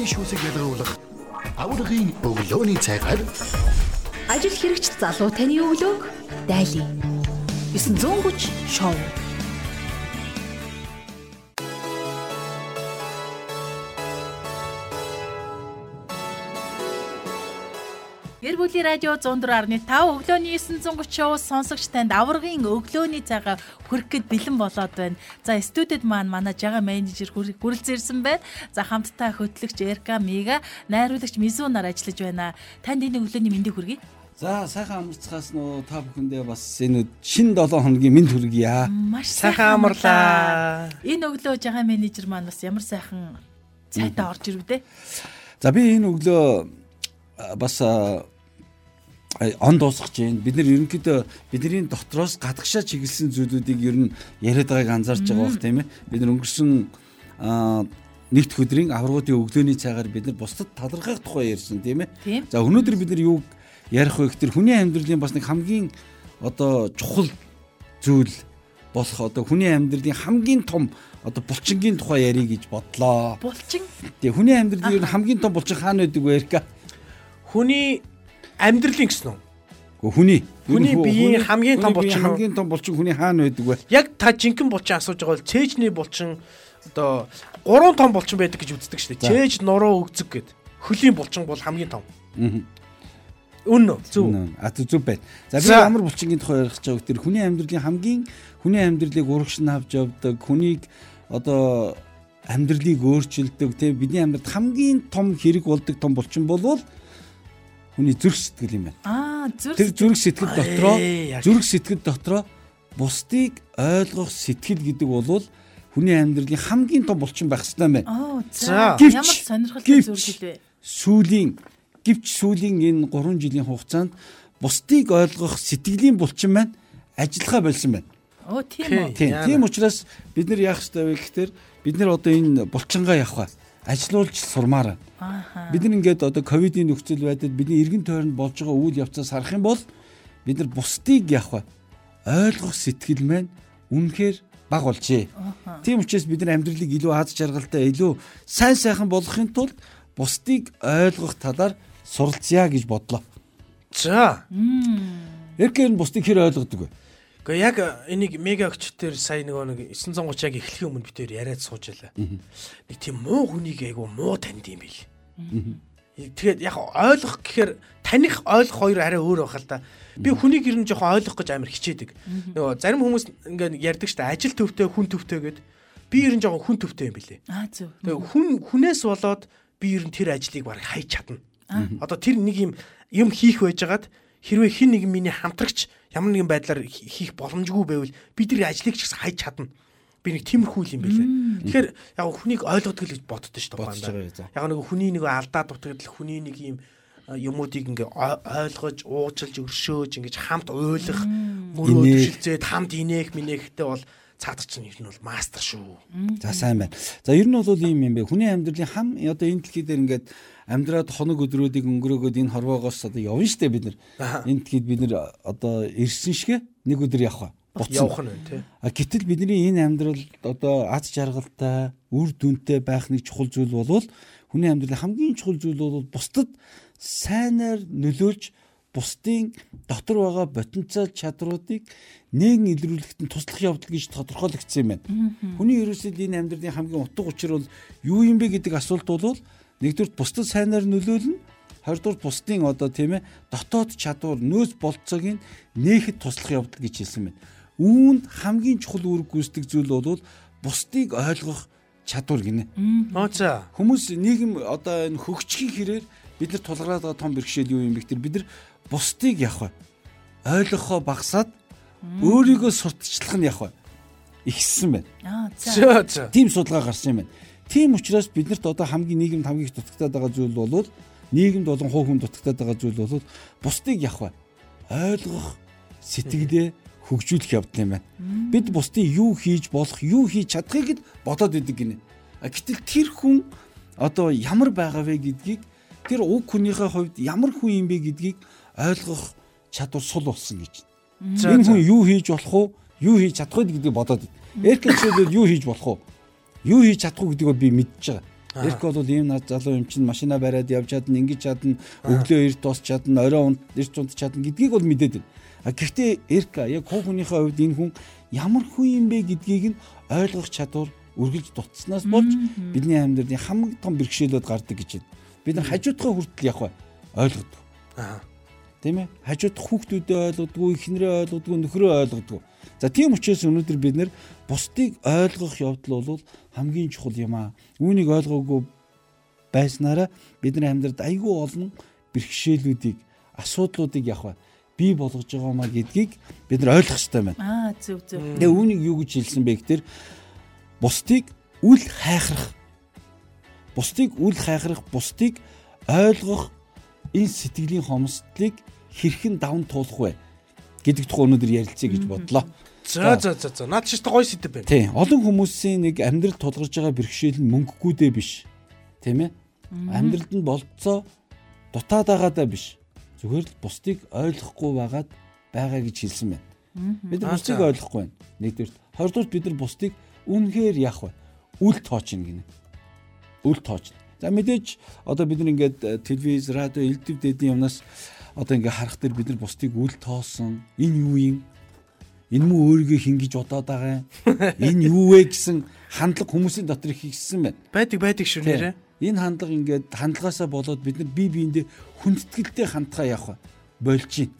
өглөөний шүүсийг ялгаруулах аврагын өглөөний цагаар Ажил хэрэгч залуу таны өглөөг дайлаа. 930 шоу. Бүлийн радио 104.5 өглөөний 930 шоу сонсогч танд аврагын өглөөний цагаа хүрэх гээд бэлэн болоод байна. За студид маань манай жага менежер хүрэлцээрсэн байна. За хамтдаа хөтлөгч Эрка Мига, найруулагч Мизу нар ажиллаж байна. Танд энэ өглөөний мэндийг хүргэе. За сайхан амарцгаас нөө та бүхэндээ бас энэ шинэ 7 хоногийн мэд хүргье. Маш Сайхан амарлаа. Энэ өглөө жага менежер маань бас ямар сайхан цайтаа орж ирв дээ. За би энэ өглөө бас он дуусгах чинь бид нар ерөнхийдөө бидний дотроос гадагшаа чиглэсэн зүйлүүдийг ер нь яриад байгааг анзаарч байгаа бох тийм ээ. Бид нар өнгөрсөн нэгд өдрийн аврагуудын өглөөний цагаар бид нар бусдад талархах тухай ярьсан тийм ээ. За өнөөдөр бид нар юу ярих вэ гэхээр хүний амьдралын бас нэг хамгийн одоо чухал зүйл болох одоо хүний амьдралын хамгийн том одоо булчингийн тухай ярих гэж бодлоо. Булчин Тэгээ хүний амьдралын ер нь хамгийн том булчин хаана байдаг вэ Эрка? Хүний амьдралын гэсэн үү? Гэхдээ хүний Хүний биеийн хамгийн том булчин хамгийн том булчин хүний хаана байдаг вэ? Яг та жинхэнэ булчин асууж байгаа бол цээжний булчин одоо гурван том булчин байдаг гэж үздэг шүү дээ. Цээж, нуруу, өгзөг гэд. Хөлийн булчин бол хамгийн том. Аа. Үнэн үү? Зөв. А зүг байна. За би ямар булчингийн тухай ярих гэж байгаа гэхээр хүний амьдралын хамгийн хүний амьдралыг урагш нь авч явдаг, хүнийг одоо амьдралыг өөрчилдөг, тийм бидний амьдралд хамгийн том хэрэг болдог том булчин болвол хүний зүрх сэтгэл юм байна. аа зүрх Тэр зүрх сэтгэл дотроо зүрх сэтгэл дотроо бусдыг ойлгох сэтгэл гэдэг бол хүний амьдралын хамгийн том булчин байх ёстой юм байна. Оо За. Гэвч- ямар сонирхолтой гэвч- зүйл хэлвэ. Сүүлийн гівч сүүлийн энэ 3 жилийн хугацаанд бусдыг ойлгох сэтгэлийн булчин маань ажиллахаа болсон байна. Оо тийм үү. Тийм. Тийм учраас бид нар яах ёстой вэ гэхээр бид нар одоо энэ булчингаа явах ба ажилуулж сурмаар байна. Бид нар ингээд одоо ковидын нөхцөл байдлаар бидний эргэн тойронд болж байгаа үйл явцаас харах юм бол бид нар бусдыг вэ? Ойлгох сэтгэл маань үнэхээр баг болжээ. Тийм учраас бид нар амьдралыг илүү аз жаргалтай, илүү сайн сайхан болгохын тулд бусдыг ойлгох талаар суралцъя гэж бодлоо. За. Эркээр нь бусдыг хэр ойлгодог вэ? Гэхдээ яг энийг мега өгчтөр сая нөгөө нэг 930 яг эхлэхийн өмнө бид тээр яриад сууж байлаа. Нэг тийм муу хүнийг айгу муу танд юм бил. Тэгээд яг ойлгох гэхээр таних ойлгох хоёр арай өөр байх л да. Би хүнийг ер нь жоохон ойлгох гэж амар хичээдэг. Нөгөө зарим хүмүүс ингээд ярьдаг штэ ажил төвтэй хүн төвтэй гэд би ер нь жоохон хүн төвтэй юм билэ. Аа зөв. Тэгээ хүн хүнээс болоод би ер нь тэр ажлыг баг хайж чадна. Одоо тэр нэг юм юм хийх байжгаад хэрвээ хин нэг миний хамтрагч ямар нэгэн байдлаар хи- хийх боломжгүй байвал би тэр ажлыг ч гэсэн хайж чадна. Би нэг тиймэрхүү юм билээ. Тэгэхээр яг хүнийг ойлгодог л гэж боддоо шүү дээ. Яг нэг хүний нэг алдаа дутагдал хүний нэг юм юмуудыг ингээ ой- ойлгож, уужилж, өршөөж ингэж хамт ойлгох, мөрөө Инээх. төшилцээд хамт инээх, минэхтэй бол цаадах чинь ер нь бол мастер шүү. За сайн байна. За ер нь бол ийм юм бэ. Хүний амьдралын хам одоо энэ дэлхий дээр ингээд амьдраад хоног өдрүүдийг өнгөрөөгөөд энэ хорвоогоос одоо явна штэ бид нар. Энэ дэлхийд бид нар одоо ирсэн шигэ нэг өдөр явах. Буцсан. Явах нь тий. А гэтэл бидний энэ амьдрал одоо аз жаргалтай, үр дүнтэй байх нэг чухал зүйл болвол хүний амьдралын хамгийн чухал зүйл бол бусдад сайнаар нөлөөлж бусдын дотор байгаа потенциал чадруудыг нэгэн илрүүлэхэд нь туслах явдал гэж тодорхойлогдсон юм байна. Хүний ерөөсөө энэ амьдралын хамгийн утга учир бол юу юм бэ гэдэг асуулт бол нэгдүгээр бусдад сайнаар нөлөөлнө Хоёрдугаар бусдын одоо тийм ээ дотоод чадвар нөөц болцоог нь нээхэд туслах явдал гэж хэлсэн байна. Үүнд хамгийн чухал үүрэг гүйцэтгэх зүйл бол бусдыг ойлгох чадвар гинэ. Хүмүүс нийгэм одоо энэ хөгжихийн хэрээр бид нар тулгараад байгаа том бэрхшээл юу юм бэ гэхээр бид нар бусдыг явах вэ? Ойлгохоо багасаад өөрийгөө сурталчлах нь явах вэ? Ихссэн байна. Аа за. Тийм судалгаа гарсан юм байна. Тийм учраас биднэрт одоо хамгийн нийгэмд хамгийн их дутагтаад байгаа зүйл бол нийгэмд болон хувь хүн дутагтаад байгаа зүйл бол бусдыг явах вэ? Ойлгох сэтгэлээ хөгжүүлэх явдал юм байна. Бид бусдын юу хийж болох, юу хийж чадахыг л бодоод идэг гинэ. Гэтэл тэр хүн одоо ямар байгаа вэ гэдгийг тэр уг хүнийхээ хувьд ямар хүн юм бэ гэдгийг ойлгох чадвар сул болсон гэж. Энэ хүн юу хийж болох уу? Юу хийж чадах вэ гэдгийг бодоод. Эркэлчүүд юу хийж болох уу? Юу хийж чадах уу гэдгийг би мэдчихэж байгаа. Эрх бол ийм над залуу юм чинь машина бариад явж чадна, ингэж чадна, өглөө эрт тус чадна, орой унд эрт унт чадна гэдгийг бол мэдээд байна. А гэхдээ эрх яг хуу хүнийхээ хувьд энэ хүн ямар хүн юм бэ гэдгийг нь ойлгох чадвар үргэлж дутснаас болж бидний амьдралын хамгийн том бэрхшээлүүд гардаг гэж байна. Бид нар хажуудгаа хүртэл яг ойлгодог. Аа. Тийм ээ. Хажуудах хүүхдүүдэд ойлгодгүй, эхнэрээ ойлгодгүй, нөхрөө ойлгодгүй. За тийм учраас өнөөдөр бид нэр бусдыг ойлгох явдал бол хамгийн чухал юм аа. Үүнийг ойлгоогүй байснараа бидний амьдралд айгүй олон бэрхшээлүүдийг, асуудлуудыг явах бий болгож байгаа маа гэдгийг бид нар ойлгох хэрэгтэй байна. Аа зөв зөв. Тэгээ үүнийг юу гэж хэлсэн бэ гэхээр бусдыг үл хайхрах бусдыг үл хайхрах, бусдыг ойлгох энэ сэтгэлийн хомсдлыг хэрхэн давн туулах вэ гэдэг тухай өнөөдөр ярилцъя гэж бодлоо. За за за за. Наад чи гоё сэдв байна. Тийм. Олон хүмүүсийн нэг амьдрал тулгарч байгаа бэрхшээл нь мөнгөгүйдээ биш. Тийм ээ. Амьдралд нь болцоо дутаад байгаадаа биш. Зүгээр л бусдыг ойлгохгүй байгаад байгаа гэж хэлсэн байна. Бид бусдыг ойлгохгүй байна. Нэгдүгээр. Хоёрдугаар бид нар бусдыг үнэхээр яах вэ? Үл тоочно гинэ. Үл тоочно. За мэдээж одоо бид нар ингээд э, телевиз, радио, элдв дэдийн юмнаас одоо ингээд харах дээр бид нар бусдыг үл тоосон. Энэ юу юм? Энэ мүү өөрийгөө хингиж бодоод байгаа юм. Энэ юу вэ гэсэн хандлага хүмүүсийн дотор их ихсэн байна. Байдаг байдаг шүү нэрэ. Энэ хандлага ингээд хандлагаасаа болоод бид нар бие биендээ хүндэтгэлтэй хандхаа явах болж байна.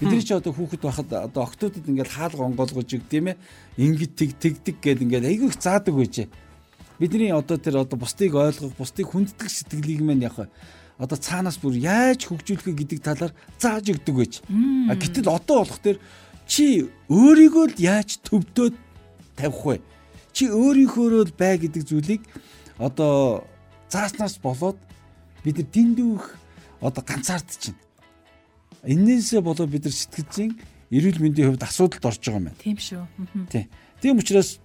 Бидний ч одоо хүүхэд байхад одоо октодод ингээд хаалга онгоолгож иг тийм ээ. Ингээд тэг тэгдэг гэд ингээд айгүй их заадаг байжээ. Бидний одоо тэр одоо бусдыг ойлгох, бусдыг хүндэтгэх сэтгэлийг мань явах одоо цаанаас бүр яаж хөгжүүлэх гэдэг талаар зааж өгдөг байж. А гэтэл одоо болох тэр чи өөрийгөө л яаж төвдөөд тавих вэ? Чи өөрийнхөөрөө л бай гэдэг зүйлийг одоо зааснаас болоод бид нар дэндүүх одоо ганцаардчихна. Иннээсээ болоод бид нар сэтгэцийн эрүүл мэндийн хувьд асуудалд орж байгаа юм байна. Тийм шүү. Тийм. Тийм учраас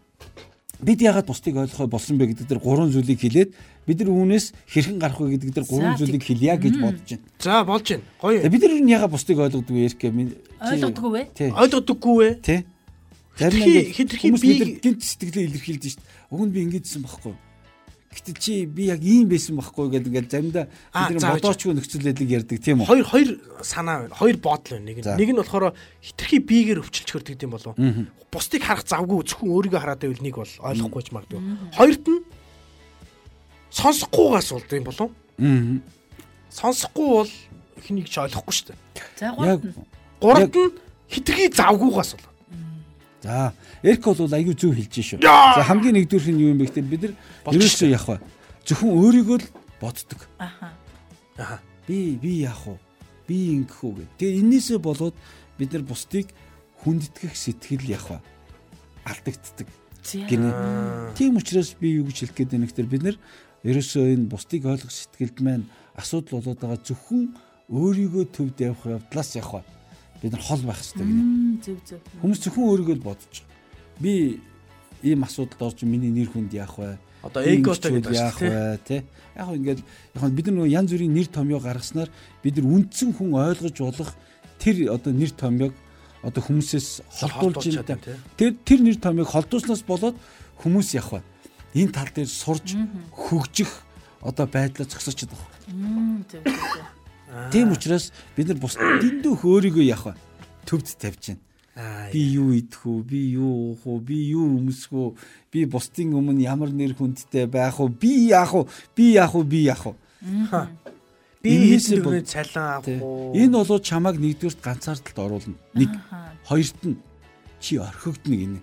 бид яагаад бусдыг ойлгохой болсон бэ гэдэг дээр гурван зүйлийг хэлээд бид нар үүнээс хэрхэн гарах вэ гэдэг дээр гурван зүйлийг хэлье гэж бодож байна. За болж байна. Гоё. Бид нар нь яагаад бусдыг ойлгодгүй ярих гэм Ойлгодгүй вэ? Ойлгодоггүй вэ? Тий. Зарим хитрхи хүмүүс би гинт сэтгэлээ илэрхийлж шít. Уг нь би ингэдсэн байхгүй. Гэтэл чи би яг ийм байсан байхгүй гэдэг ингээд заримдаа бид нар бодоочгүй нөхцөл байдлыг ярьдаг тийм үү? Хоёр хоёр санаа байна. Хоёр бодол байна. Нэг нь нэг нь болохоор хитрхи биегээр өвчлөж хөрдөг юм болов. Бусдыг харах завгүй зөвхөн өөрийгөө хараад байвал нэг бол ойлгохгүй ч магадгүй. Хоёрт нь сонсохгүйгаас болдог юм болов. Сонсохгүй бол хэнийг ч ойлгохгүй шүү дээ. За Яг гурав нь. Гуравт нь хитрхи завгүйгаас бол. За эрк бол аюу зөв хэлж шүү. За хамгийн нэгдүгüрх нь юу юм бэ гэхээр бид нар ерөөсөө явах вэ? Зөвхөн өөрийгөө л боддог. Аха. Аа. Би би яах вэ? Би ингэх үү гэх. Тэгээ энээсээ болоод бид нар бусдыг хүндэтгэх сэтгэл яах вэ? Алдагддаг. Гинэ. Тийм учраас би юу гэж хэлэх гээд байна гэхээр бид нар ерөөсөө энэ бусдыг ойлгох сэтгэлд маань асуудал болоод байгаа зөвхөн өөрийгөө төвд явах явдлаас явах бид нар хол байх хэрэгтэй гинэ. Мм, Зөв зөв. Хүмүүс зөвхөн өөрийгөө л бодож байгаа. Би ийм асуудалд орж миний нэр хүнд яах вэ? Одоо эготой гэдэг яах вэ? Тэ? Яг хөө ингээд яг хөө бид нар нөгөө янз бүрийн нэр томьёо гаргаснаар бид нар үндсэн хүн ойлгож болох тэр одоо нэр томьёог одоо хүмүүсээс холдуулж юм да. чадна, тий. Тэр тэр нэр томьёог холдуулснаас болоод хүмүүс яах вэ? Энэ тал дээр сурж хөгжих одоо байдлаа зогсооч чадах. Тийм учраас бид нар бус дэндүү өөрийгөө яах вэ? Төвд тавьж байна. Би юу идэх үү? Би юу уух уу? Би юу өмсөх үү? Би бусдын өмнө ямар нэр хүндтэй байх уу? Би яах уу? Би яах уу? Би яах уу? Би өрөө цалин авах уу? Энэ болоо чамайг нэгдүгürt ганцаардалд оруулна. Нэг, хоёрт нь чи орхигдно гинэ.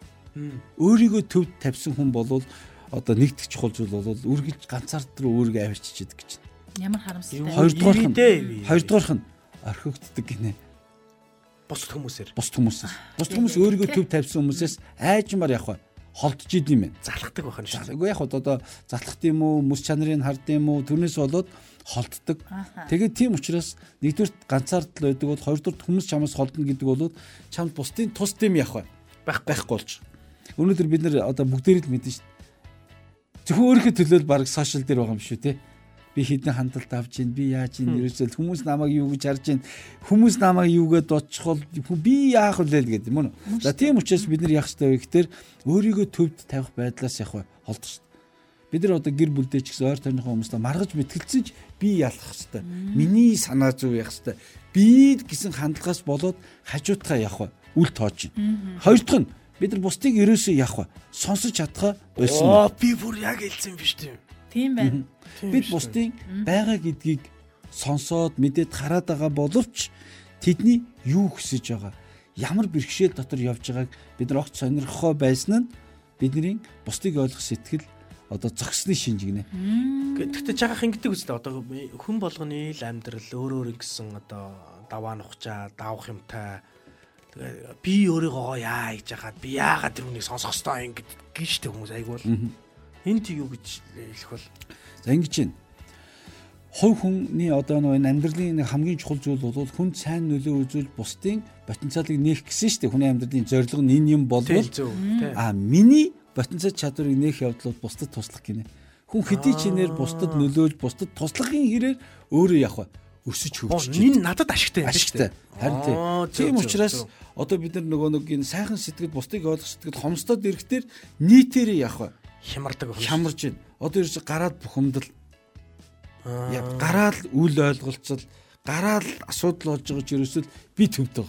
Өөрийгөө төвд тавьсан хүн болвол одоо нэгдэх чухал зүйл бол үргэлж ганцаард руу өөрийгөө авчиж идэх гэж. Ямар харамсалтай. Хоёрдугаарх нь хоёрдугаарх нь орхигддаг гинэ. бусд хүмүүсээр Бусд хүмүүсээс. Бусд хүмүүс өөрийгөө төв тавьсан хүмүүсээс айжмаар явах вэ? Холдож идэм юм. залхдаг байх нь шүү. дээ. Үгүй яг хот одоо залхах юм уу, мэс чанарыг хард юм уу, тэрнээс болоод холддог. Тэгээд тийм учраас нэгдүгээр ганцаардл байдаг бол хоёрдугаар хүмүүс чамаас холдно гэдэг бол чамд бусдын тус дэм явах вэ? Байхгүй. байхгүй болж. Өнөөдөр бид нар одоо бүгдээрээ л мэднэ шүү. Зөвхөн өөрийнхөө төлөө л баг сошиал дээр байгаа юм шүү те. Би хідэн хандлт авч гин би яаж ин ерөөсөө хүмүүс намайг юу гэж харж гин хүмүүс намайг юугээд дочхол би яах вэ гэдэг юм уу. За тийм учраас бид нар яах ёстой вэ гэхээр өөрийгөө төвд тавих байдлаас явах холдох дээ. Бид нар одоо гэр бүлдээ ч гэсэн ойр тойрныхоо хүмүүстээ маргаж мэтгэлцэж би ялах хэвээр. Миний санаа зүй явах хэвээр. Би гэсэн хандлагаас болоод хажуутгаа явах үл тоож байна. Хоёр дахь нь бид нар бусдыг ерөөсөө явах сонсож чадхаа байсан. Оо би бүр яг хэлсэн биш тийм. Тийм байна. Бид бусдын байгаа гэдгийг сонсоод мэдээд хараад байгаа боловч тэдний юу хүсэж байгаа ямар бэрхшээл дотор явж байгааг бид нар огт сонирхохоо байсан нь бидний бусдыг ойлгох сэтгэл одоо зогсны шинжигнэ. Гэхдээ жагах ингэдэг үстэй. Одоо хүн болгоны л амьдрал өөр өөр гэсэн одоо даваа нухчаа давах юмтай. Тэгээ би өөрийгөө яа гэж яхад би яагаад тэр хүнийг сонсох ёстой юм гэж штэ хүмүүс айгуул энд юу гэж хэлэх бол? За ингэж байна. Хувь хүний одоо нэг амьдралын нэг хамгийн чухал зүйл бол хүн сайн нөлөө үзүүл бусдын потенциалыг нээх гэсэн шүү дээ. Хүний амьдралын зорилго нь энэ юм болвол а миний потенциал чадварыг нээх явдал бол бусдад туслах гинэ. Хүн хэдий ч нэр бусдад нөлөөлж бусдад туслахын хэрээр өөрөө явах өсөж хөгжиж энэ надад ашигтай юм ашигтай. Харин тийм учраас одоо бид нар нөгөө нэг энэ сайхан сэтгэл бусдыг ойлгох сэтгэл хомсдод ирэхтэр нийтээрээ явах хямардаг хямарж байна. Одоо ерөөс гараад бухимдал гараал үл ойлголцол гараал асуудал болж байгаа ч ерөөсөл би төвдөг.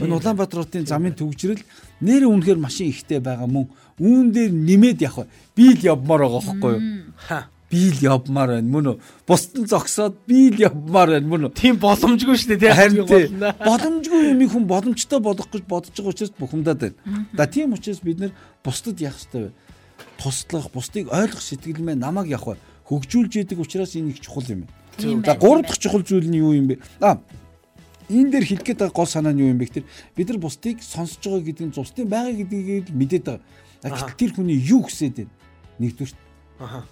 Энэ Улаанбаатар хотын замын төгжрөл нэр үнэхээр машин ихтэй байгаа мөн үүн дээр нэмээд явах би л явмаар байгаа байхгүй юу? Ха би л явмаар байна мөн үү? Бусдын зогсоод би л явмаар байна мөн үү? тийм боломжгүй шүү дээ тийм боломжгүй юм хүн боломжтой болох гэж бодож байгаа учраас бухимдаад байна. Да тийм учраас бид нэр бусдад явах хэрэгтэй. Туслах, бусдыг ойлгох сэтгэл мэн намайг явах хөгжүүлж идэг учраас энэ их чухал юм. За гурав дахь чухал зүйл нь юу юм бэ? А энэ дээр хэлэх гээд байгаа гол санаа нь юу юм бэ гэхээр бид нар бусдыг сонсож байгаа гэдэг нь бусдын байгаа гэдгийг л мэдээд байгаа. Гэтэл тэр хүний юу хүсээд байна? Нэгдүгээр.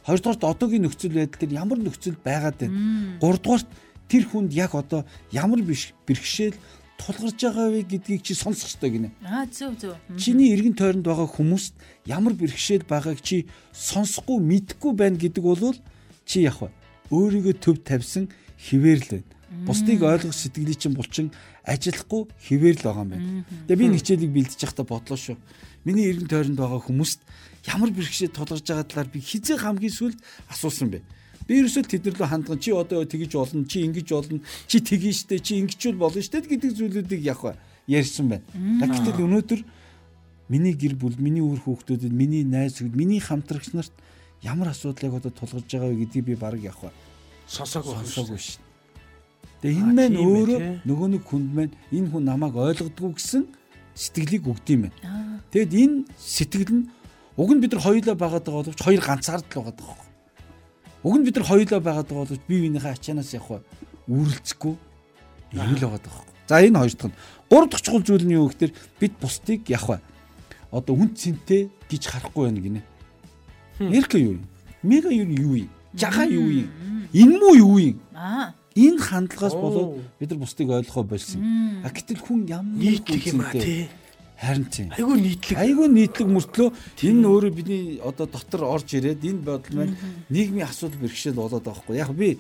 Хоёрдугаарт одоогийн нөхцөл байдал дээр ямар нөхцөл байгаад байна? Гуравдугаарт тэр хүнд яг одоо ямар биш бэрхшээл тулгарч байгаа вэ гэдгийг чи сонсох ёстой гинэ. Аа зөв зөв. Чиний эргэн тойронд байгаа хүмүүст ямар бэрхшээл байгааг чи сонсохгүй мэдэхгүй байна гэдэг бол чи яг өөрийгөө төв тавьсан хിവэр л байна. Бусдыг ойлгох сэтгэлийн чинь булчин ажиллахгүй хിവэр л байгаа юм байна. Тэгээ би нэг хичээлийг бэлдэж байхдаа бодлоо шүү. Миний эргэн тойронд байгаа хүмүүст ямар бэрхшээл тулгарч байгаа талаар би хизээ хамгийн сүлд асуусан бэ. Би ерөөсөө тэднэр лөө хандган чи одоо тэгэж болно, чи ингэж болно, чи тгий штэ, чи ингэчүүл болно штэ гэдэг зүйлүүдийг яг ярьсан байна. Гэтэл өнөөдөр миний гэр бүл, миний үр хүүхдүүдэд, миний найз хүүхэд, миний хамтрагч нарт ямар асуудлыг одоо тулгарч байгаа вэ гэдгийг би баг яг сонсоогүй сонсоогүй шин. Тэгээ энэ ээ, өөрөө нөгөө нэг хүнд маань энэ хүн намайг ойлгодгүй гэсэн сэтгэлийг өгд юм байна. Тэгэд энэ сэтгэл нь уг нь бид нар хоёулаа байгаад байгаа боловч хоёр ганцаард л байгаа даа. Уг нь бид нар хоёулаа байгаад байгаа боловч бие биенийхээ ачаанаас явах үүрэлцэхгүй юм л байгаа даа. За энэ хоёр дахь нь. Гурав дахь чухал зүйл нь юу гэхээр бид бусдыг явах одоо үн цэнтэй гэж харахгүй байна гинэ. Мерка юу юм? Мега юу юу юм? Жага юу юм? Энэ муу юу юм? Аа. Энэ хандлагаас Оо. болоод бид нар бусдыг ойлгохоо болсон. А гэтэл хүн ямар нийтлэг юм тий Харин тийм. айгүй нийтлэг Айгүй нийтлэг мөртлөө энэ нь өөрөө бидний одоо дотор орж ирээд энэ бодол маань нийгмийн асуудал бэрхшээл болоод байгаа хгүй. Яг би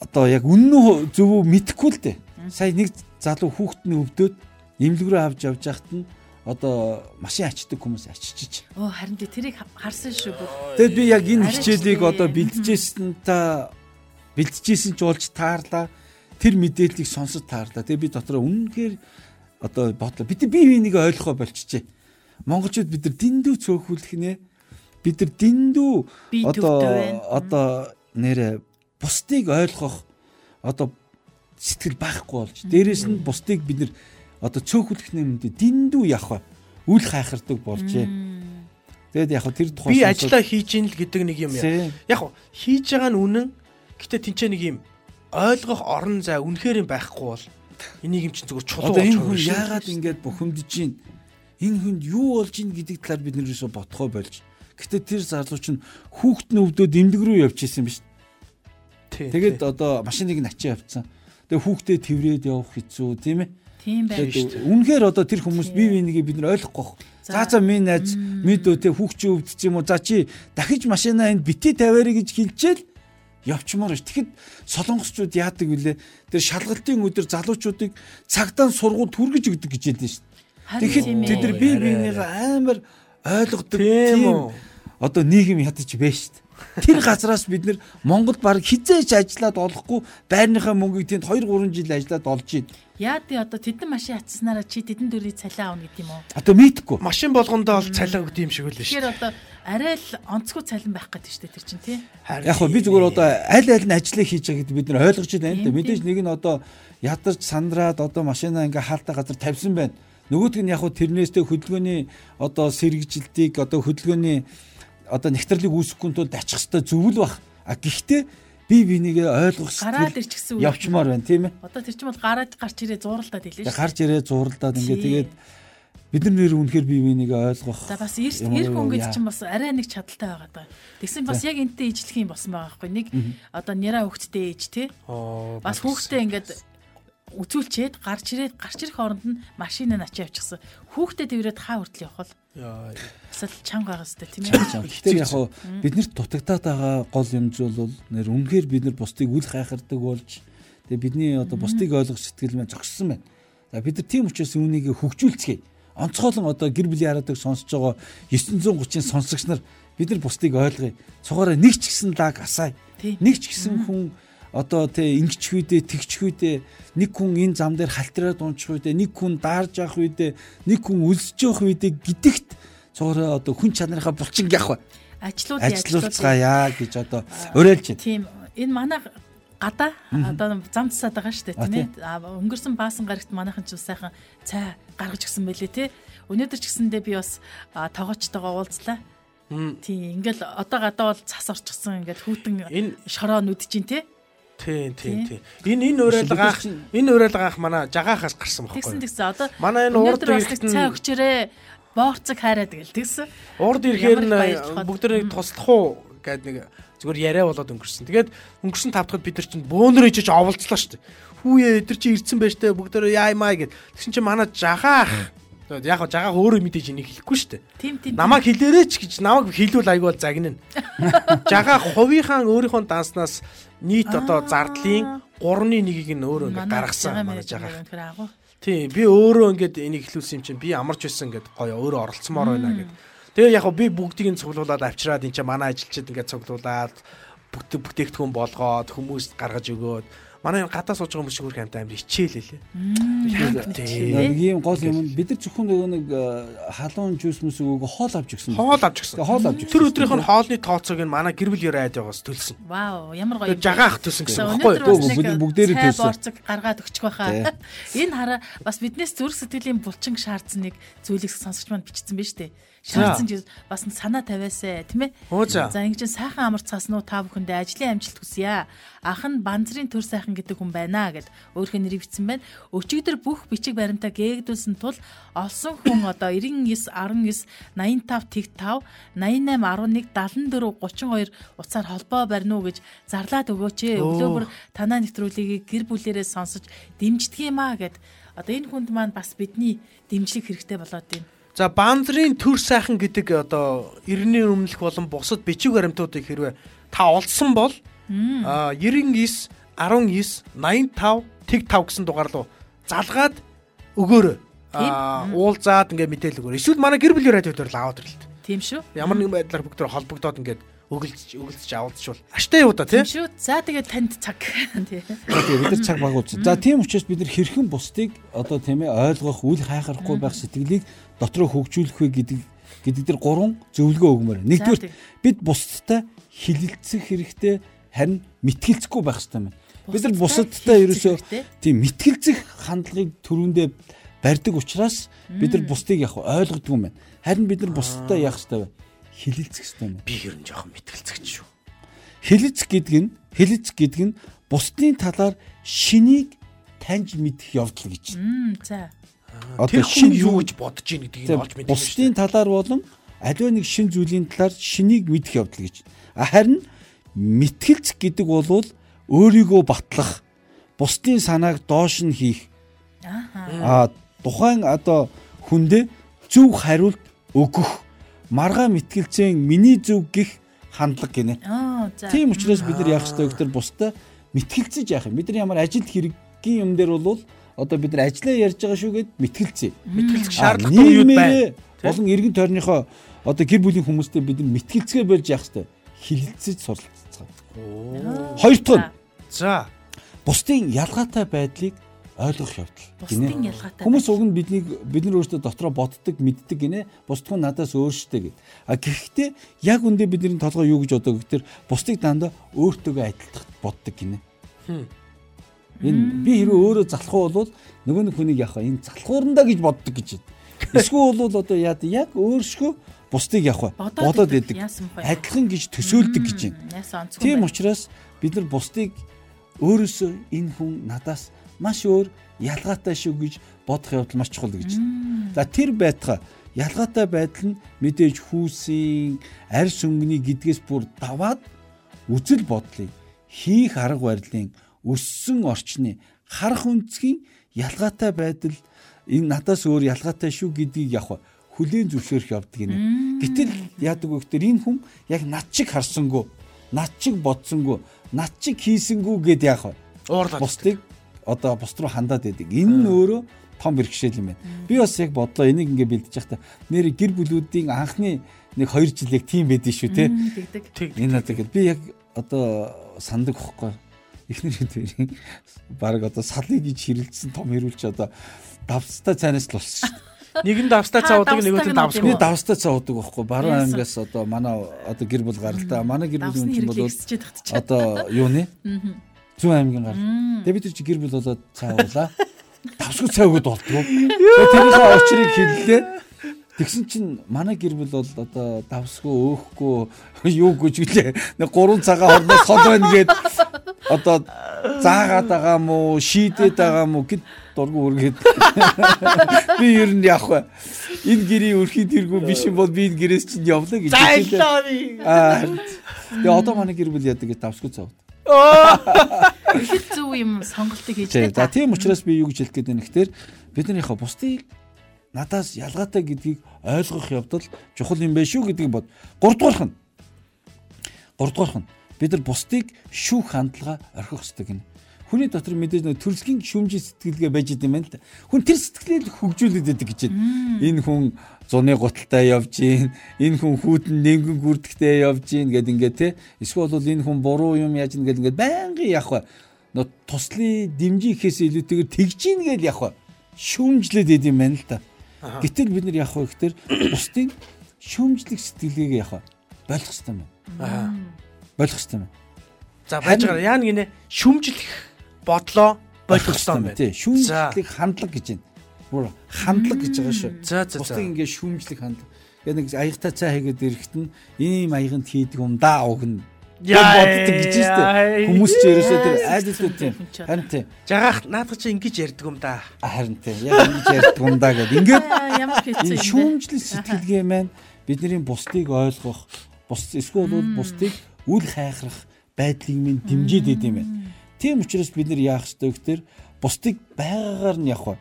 одоо яг үнэн зөв мэдэхгүй л дээ. Сая нэг залуу хүүхэд нь өвдөөд имлэг рүү авч явж байхад нь одоо машин ачдаг хүмүүс аччихж. Оо харин тий тэрийг харсан шүү бүр. Тэгэд би яг энэ хичээлийг одоо бэлдчихсэн та бэлдчихсэн ч болж таарлаа. Тэр мэдээллийг сонсож таарлаа. Тэгээ би дотроо үнэнхээр одоо бодлоо. Бид би биенийг ойлгохоо болчихжээ. Монголчууд бид нар дэндүү цөөхүүлэх нэ. Бид нар дэндүү байна. одоо нэрэ бусдыг ойлгох одоо сэтгэл байхгүй болж. Дээрээс нь бусдыг бид нар одоо цөөхүүлэх нэмэнд дэндүү явах үл хайхардаг болжээ. Тэгэд яг тэр тухай би ажиллаа хийж ийн л гэдэг нэг юм яа яг хийж байгаа нь үнэн гэтээ тэнцээ нэг юм ойлгох орон зай үнэхээр юм байхгүй бол энийг юм чинь зүгээр чулуу болж байгаа яагаад ингэж бухимдж байна? Энэ хүнд юу болж ийн гэдэг талаар бид нэрээсээ бодхоо болж. Гэтэ тэр залуу чинь хүүхэд нь өвдөөд эмнэлэг рүү явчихсан. Тий, Тэгээд тий. одоо машиныг нь ачаа явцсан. Тэгээ хүүхдээ тэврээд явах хэцүү тийм ээ. Тийм байна. Тэгээд үнэхээр одоо тэр хүмүүс бие бинийгээ бид нар ойлгохгүй. За за минь найз мэдөө те хүүхчийн өвддөг юм уу? За чи дахиж машинаа энд бити тавиарэ гэж хэлчихэл явчмаар ш. Тэгэхэд солонгосчууд яадаг вүлээ? Тэр шалгалтын өдөр залуучуудыг цагдаа сургууль түргэж өгдөг гэж хэлсэн ш. Тэгэхэд тэд нар бие биенийгээ амар ойлгодог Тийм одоо нийгэм ядаж байна дээ. Тэр газраас бид нэр Монгол баг хизээч ажиллаад олохгүй байрныхаа мөнгийг тэнд 2 3 жил ажиллаад олж ийн. Яа тий одоо тэдэн машин атснараа чи тэдэн дөрвийг цалин аавна гэдэг юм уу? Одоо мэдхгүй. Машин болгондоо бол цалин өгд юм шиг үл шүү. Тэгэхээр одоо арай л онцгой цалин байх гэдэг дээ тэр чинь тий. Яг хөө би зүгээр одоо аль аль нь ажиллаа хийж байгаа гэдэг бид нар ойлгож байна л да. Мэдээж нэг нь одоо ядарч сандраад одоо машинаа ингээ хаалтаа газар тавьсан байна. Нөгөөдг нь яг хөө тэрнээсээ хөдөлгөөний одоо сэргижилтийг одоо хөдөлгөөний одоо нэгтралыг үүсгэхгүй тулд ачих хэвээр зөвл бах. А гэхдээ би бинийгээ ойлгох Гараад ирчихсэн үг. явчмаар байна тийм ээ. Одоо тэр чинь бол гараад гарч ирээ зууралдаад хэлээ шүү. гарч ирээ зууралдаад ингээ Тий. тэгээд бид нар нэр үнэхээр бие бинийгээ ойлгох. За бас эрт Ямар эр хүн яа. гэж чинь бас арай нэг чадaltaй байгаа даа. Тэгсэн бас яг энтэй ижлэх юм болсон байгаа байхгүй нэг одоо нэраа хөвгттэй ээж тий. Бас хүүхдээ ингээд үзүүлчээд гарч ирээд гарч ирэх хооронд нь машин нь ачаа авчихсан. Хүүхдээ дэврээд хаа хүртэл явах бол Яа. бас л чанга байгаа сте тийм ээ. Гэхдээ яг хоо биднэрт дутагдаад байгаа гол юмж бол нэр үнэхээр бид нар бусдыг үл хайхардаг болж тэгээ бидний одоо бусдыг ойлгох сэтгэл маань зогссон байна. За бид нар тийм учраас үүнийг хөгжүүлцгээе. Онцгойлон одоо гэр бүлийн харадаг сонсож байгаа 930-ын сонсогч нар бид нар бусдыг ойлгоё. Цугаараа нэг ч гэсэн лаг асаая. Нэг ч гэсэн хүн одоо тэ ингэч хүйдэ тэгч хүйдэ нэг хүн энэ зам дээр халтраад унчих хүйдэ нэг хүн даарж явах хүйдэ нэг хүн өлсөж явах хүйдэ гэдэгт цугаараа одоо хүн чанарынхаа булчин гэх бай Ажлууд ажиллуулцгаая гэж одоо уриалж байна. Тийм энэ манай гадаа одоо зам цасаад байгаа шүү дээ тийм ээ. Өнгөрсөн баасан гарагт манайхан ч сайхан цай гаргаж өгсөн байлээ тий. Өнөөдөр ч гэсэндээ би бас а, тоогоочтойгоо уулзлаа. Тийм ингээл одоо гадаа бол цас орчихсон ингээд хүүтэн Энэ- шороо нүдэж чинь тий. Тийм тийм Тий. тийм. Энэ энэ уриалгаах Бид нар энэ уриалгаах манай жагаахаас гарсан Тэгсэн байхгүй. тэгсэн одоо Манай энэ урд нь- цай өгчөрөө боорцог хайраад гэл тэгсэн. Урд ирэхээр Ямар их нь баярлахад. бүгд нэг туслах уу гэдэг нэг зүгээр яриа болоод өнгөрсөн. Тэгээд өнгөрсөн тав дахад бид нар чинь бөөнөр ичиж оволцлоо шүү дээ. Хүүе эдэр чи ирцэн байж тээ бүгд яаймаа гэд. Тэгсэн чинь манай жагаах яг жагаах өөрөө мэдээж энийг хэлэхгүй шүү дээ. Тийм тийм. Намайг хэлээрэй ч гэж намайг хэлвэл айгүй бол загнана. Жагаа хувийнхаа өөрийнхөө данснаас нийт одоо зардлын 3-ны 1-ийг нь өөрөө ингээд гаргасан манай жагаа. Тэгэхээр агуу. Тийм би өөрөө ингээд энийг хэлүүлсэн юм чинь би амарч байсан ингээд гоё өөрөө оролцсомоор байна гэд. Тэгээ яг би бүгдийг нь цуглуулад авчираад энэ чинь манай ажилчид ингээд цуглуулад бүгд бүтээгдэхүүн болгоод хүмүүст гаргаж өгөөд манай энэ гадаа сууж байгаа хүмүүс шиг өөр хамт амар хичээл лээ. Тийм. Нэг ийм гол юм бид нар зөвхөн нөгөө нэг э, халуун жуус мүс өгөөгөө хоол авч өгсөн. Хоол авч. Тэгээ хоол авч өгсөн. Тэр өдрийнх нь хоолны тооцоог нь манай гэр бүл радиогоос төлсөн. Вау, ямар гоё. Жагаах төлсөн гэсэн байхгүй юу? бүгдээрээ төлсөн. борцог гаргаад өгчих байхаа. Энэ хараа бас биднээс зүрх сэтгэлийн булчин шаардсан нэг зүйлийг сонсогч манд бичсэн биз дээ. Шаардсан гэж бас санаа тавиасаа тийм ээ. За. За ингэж сайхан амар цааснуу та бүхэндээ ажлын амжилт хүсье. Ах нь банзрын төр сайхан гэдэг хүн байна гэд өөрхөн нэрийг бичсэн байна. Өчигдөр бүх бичиг баримтаа гээгдүүлсэн тул олсон хүн одоо 99 19 85 тэг 5 88 11 74 32 утсаар холбоо барина уу гэж зарлаад өгөөч ээ. Өглөө бүр танаа нэвтрүүлгийг гэр бүлэрээ сонсож дэмждэг юм аа гэд одоо энэ хүнд маань бас бидний дэмжлэг хэрэгтэй болоод байна. За бандрын төр сайхан гэдэг одоо 90-ийн өмнөх болон бусад бичиг баримтуудыг хэрвээ та олдсон бол а 99 19 85 тэг 5 гэсэн дугаар руу залгаад өгөөрэй. А уулзаад ингээ мэдээл өгөөрэй. Эсвэл манай гэр бүлийн радио дээр л аваад ирлээ. Тийм шүү. Ямар нэгэн байдлаар бүгд төр холбогдоод ингээ өгөлж өгөлж авалцшвал аштай юу да тий? Тийм шүү. За тэгээд танд цаг. Тий. Тэгээ бид нар цаг баг ууц. За тийм учраас бид нар хэрхэн бусдыг одоо тийм ээ ойлгох, үл хайхарахгүй байх сэтгэлийг дотроо хөгжүүлэх вэ гэдэг гэдэг дээр гурван зөвлөгөө өгмөр. Нэгдүгээр тийм. бид бусдтай хилэлцэх хэрэгтэй, харин мэтгэлцэхгүй байх хэрэгтэй байна. Бид нар бусадтай ерөөсөө тийм мэтгэлцэх хандлагыг төрөндөө барьдаг учраас бид нар бусдыг яг ойлгодгүй юм байна. Харин бид нар бусдтай яах хэрэгтэй вэ? Хилэлцэх хэрэгтэй байна. Би нь жоохон мэтгэлцэгч шүү. Хилэлцэх гэдэг нь хилэлцэх гэдэг нь бусдын талаар шинийг таньж мэдэх явдал гэж. За. Тэр хүн юу гэж бодож ийн гэдгийг нь олж мэдэх. Бусдын талаар болон аливаа нэг шин зүйлийн талаар шинийг мэдэх явдал гэж. А харин мэтгэлцэх гэдэг бол өөрийгөө батлах, бусдын санааг доош нь хийх. Ааха. А тухайн одоо хүндээ зөв хариулт өгөх. Маргаа мэтгэлцэн миний зөв гих хандлага гинэ. Аа за. Тийм учраас бид нар яах ёстой гэхээр бусдаа мэтгэлцэж яах юм. Бид нар ямар ажил хэрэггийн юм дээр бол одоо бид нар ажиллаа ярьж байгаа шүү гэд мэтгэлцээ. Мэтгэлцэх шаардлагатай нийгмээрээ байна? болон эргэн тойрныхоо одоо гэр бүлийн хүмүүстэй бид нар мэтгэлцгээ болж явах хэрэгтэй. Хилэлцэж суралцах. Хоёр дахь нь За. бусдын ялгаатай байдлыг ойлгох явдал. Гинэ. Хүмүүс уг нь биднийг бид нар өөрсдөө дотроо боддог, мэддэг гинэ. Бусдын надаас өөрштэй гэд. А гэхдээ яг үндэ бидний толгой юу гэж бодог гэхээр бусдыг дандаа өөртөөгөө адилтгах боддог гинэ. Хм. Энэ би хэрвээ өөрөө залхуу болвол нөгөө нэг хүнийг вэ? Энэ залхуурандаа гэж боддог гэж байна. Эсвэл бол одоо яа яг өөрсгөө бусдыг вэ? Бодоод бэ? Адилхан гэж төсөөлдөг гэж байна. Тийм учраас бид нар бусдыг өөрөөсөө энэ хүн надаас маш өөр ялгаатай шүү гэж бодох явдал маш чухал гэж. За тэр байтга ялгаатай байдал нь мэдээж хүүсийн арьс өнгөний гэдгээс бүр даваад үзэл бодлыг хийх арга барилын өссөн орчны харах үнцгийн ялгаатай байдал энэ надаас өөр ялгаатай шүү гэдгийг яг хүлийн зөвшөөрөх явдаг гинэ. Гэтэл яадаг вэ гэхээр энэ хүн яг над чиг харсангүй, над чиг бодсонгүй, над чиг хийсэнгүү гэд яг Уурлаад. бусдыг одоо бусд руу хандаад байдаг. Энэ нь өөрөө том бэрхшээл юм байна. Би бас яг бодлоо энийг ингээ бэлдэж байхдаа нэр гэр бүлүүдийн анхны нэг 2 жил яг тийм байдсан шүү те. Энэ одоо би яг одоо сандаг хөхгүй. Эхнэр хэдвэрийн баг одоо салыг гэж хэрэлдсэн том хэрүүлч одоо давстай цайнаас л болсон шүү. Нэг нь давстай цавдаг нөгөөт нь давсгүй. давстай цаадаг байхгүй. Баруун Яасан? аймгаас одоо манай одоо гэр бүл гаралтай. Манай гэр бүлийн хүн бол одоо юу нэ? Зүүн аймгийн гар. Тэгээ бид нар чи гэр бүл болоод цаавуулаа. Давсгүй цайгууд болдгоо. Тэгээ тэрийнхээ очрыг хэллээ. Тэгсэн чинь манай гэр бүл бол одоо давсгүй өөхгүй юу гэж үлээ. Нэг гурван цагаан хорноос хол байна гээд одоо заагаад байгаа мó, шийдээд байгаа мó гэд дургу үргээд. Би ер нь явах вэ? Энэ гэрийн өрхийн тэргүү биш юм бол би энэ гэрээс чинь явлаа гэж хэлээ. Аа. Тэгээ одоо манай гэр бүл яадаг гэж давсгүй цав. Их зөв юм сонголтыг хийж Тийм. За тийм учраас би юу гэж хэлэх гээд байна гэхээр биднийхээ бусдыг надаас ялгаатай гэдгийг ойлгох явдал чухал юм байна шүү гэдгийг бод. Гуравдугаарх нь. Гуравдугаарх нь бид нар бусдыг шүүх хандлага орхих хэрэгтэй гэнэ. Хүний дотор мэдээж нэг төрөлхийн шүүмжийн сэтгэлгээ байж идэм байна л да. Хүн тэр сэтгэлийг хөгжүүлээд байдаг гэж байна. Энэ хүн зуны гуталтай явж гин, энэ хүн хүүтэн нэнгэн гүрдэхтэй явж гин гэд ингээд те. Эсвэл бол энэ хүн буруу юм яаж гин гэд ингээд байнгын явах. Нөө туслын дэмжихээс илүүтэйгээр тэгж гин гэж явах. Шүүмжлээд идэм байна л да. Гэтэл бид нар явах гэхээр бусдын шүүмжлэх сэтгэлгээг явах болох юм. Аа. Болох хэрэгтэй юм. За байж байгаа. Яа нэг нэ шүмжлэх бодлоо болох юм байна. Тий, шүүмжлэх хандлага гэж байна. Бүр хандлага гэж байгаа шүү. За за за. Бусдыг ингээ шүүмжлэх хандлага. Яг нэг аягтай цай хийгээд ирэхэд нь ийм аяганд хийдэг юм да угна. Яа, боддог гэж дээ. Хүмүүс ч ерөөсөө тэр айлтууд тийм. Харин тийм. Жагаах наадах чи ингэж ярьдаг юм да. Харин тийм. Яг ингэж ярьдаг юм да гэдэг. Ингээд энэ шүүмжлэх сэтгэлгээ маань бидний бусдыг ойлгох, бус эсвэл бусдыг үл хайхрах байдлыг минь дэмжиж идэв юм байна. Тийм учраас бид нар яах ёстой вэ гэхээр бусдыг байгаагаар нь явах?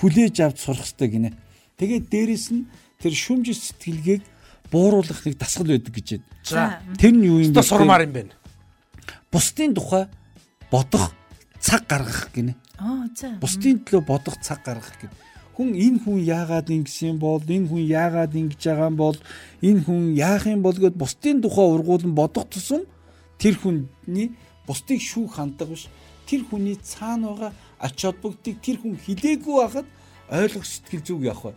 Хүлээж авч сурах ёстой гинэ. Тэгээд дээрэс нь тэр шүүмжлэх сэтгэлгээг бууруулах нэг дасгал байдаг гэж байна. За. Тэр нь юу юм бэ? Сурмаар юм байна. Бусдын тухай бодох цаг гаргах гинэ. Аа, за. Бусдын төлөө бодох цаг гаргах гэнэ. Хүн энэ хүн яагаад ингэсэн бол энэ хүн яагаад ингэж байгаа юм бол энэ хүн яах юм бол гэд бусдын тухай ургуулan бодох тусам тэр хүний бусдыг шүүх хандлага биш тэр хүний цаана байгаа ач холбогдыг тэр хүн хилээгүй байхад ойлгох сэтгэл зүг явах бай.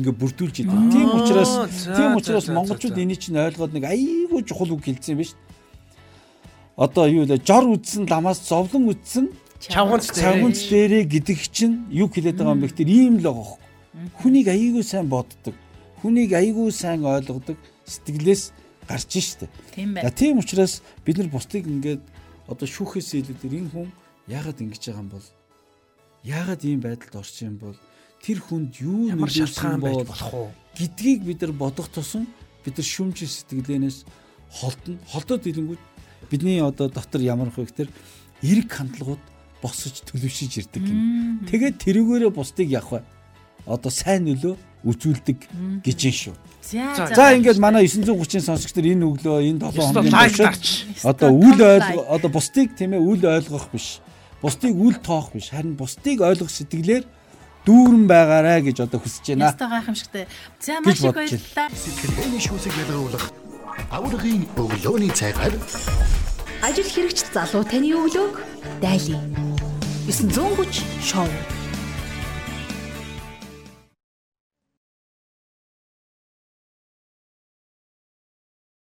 Ингээ бүрдүүлж идэв. Тийм учраас тийм учраас монголчууд энийг чинь ойлгоод нэг айгүй чухал үг хэлсэн юм байна шүү дээ. Одоо юу вэ? Жор үдсэн ламаас зовлон үдсэн Чавганц цагуунц дээрээ гэдэг чинь юу хэлээд байгаа юм бэ гэхээр ийм л байгаа. Хүнийг аяйгүй сайн боддог. Хүнийг аяйгүй сайн ойлгодог сэтгэлээс гарч штэ. Тийм байна. тийм учраас бид нар бусдыг ингээд одоо шүүхээс илүүгээр энэ хүн яагаад ингэж байгаа юм бол яагаад ийм байдалд орсон юм бол тэр хүнд юу Ямар нөлөөлсөн шалтгаан байж бол болох уу? гэдгийг бид нар бодох тусам бид нар шүүмжийн сэтгэлээнээс холдно. Холдоод ирэнгүүт бидний одоо дотор ямар их вэ гэхээр эрг хандлагууд босож төлөвшөж ирдэг юм. Тэгээд тэрүүгээрээ бусдыг явах вэ? Одоо сайн нөлөө үзүүлдэг гэж юм шүү. За. Ингээд манай 930-ын сонсогч нар энэ өглөө энэ 7 Өстө хоногийн туршид одоо үл ойлго одоо бусдыг тийм ээ үл ойлгох биш. Бусдыг үл тоох биш. Харин бусдыг ойлгох сэтгэлээр дүүрэн байгаарэ гэж одоо хүсэж байна. Ястаа гайхамшигтай. За маш их баярлалаа. Сэтгэлгээний шүүсийг ялгаруулах аврагын өглөөний цагаар Ажил хэрэгч залуу таны өглөөг дайлаа. 930 шоу